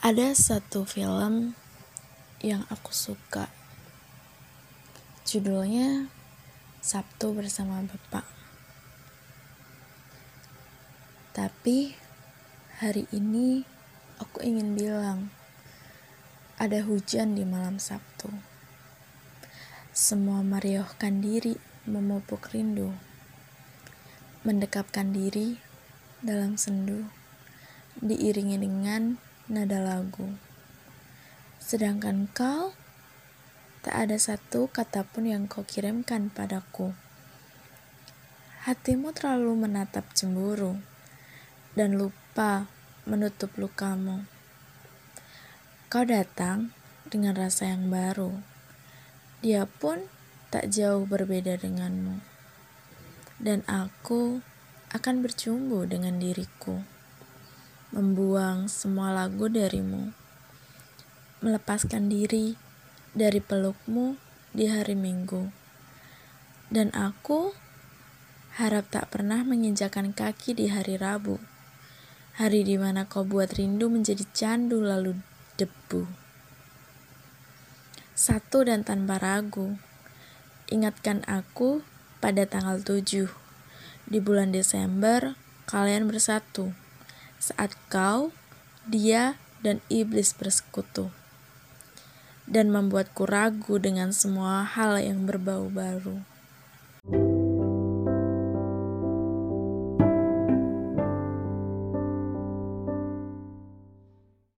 Ada satu film yang aku suka. Judulnya Sabtu bersama Bapak. Tapi hari ini aku ingin bilang ada hujan di malam Sabtu. Semua meriuhkan diri memupuk rindu. Mendekapkan diri dalam sendu diiringi dengan nada lagu. Sedangkan kau, tak ada satu kata pun yang kau kirimkan padaku. Hatimu terlalu menatap cemburu dan lupa menutup lukamu. Kau datang dengan rasa yang baru. Dia pun tak jauh berbeda denganmu. Dan aku akan bercumbu dengan diriku membuang semua lagu darimu, melepaskan diri dari pelukmu di hari Minggu. Dan aku harap tak pernah menginjakan kaki di hari Rabu, hari di mana kau buat rindu menjadi candu lalu debu. Satu dan tanpa ragu, ingatkan aku pada tanggal 7 di bulan Desember kalian bersatu saat kau, dia, dan iblis bersekutu, dan membuatku ragu dengan semua hal yang berbau baru.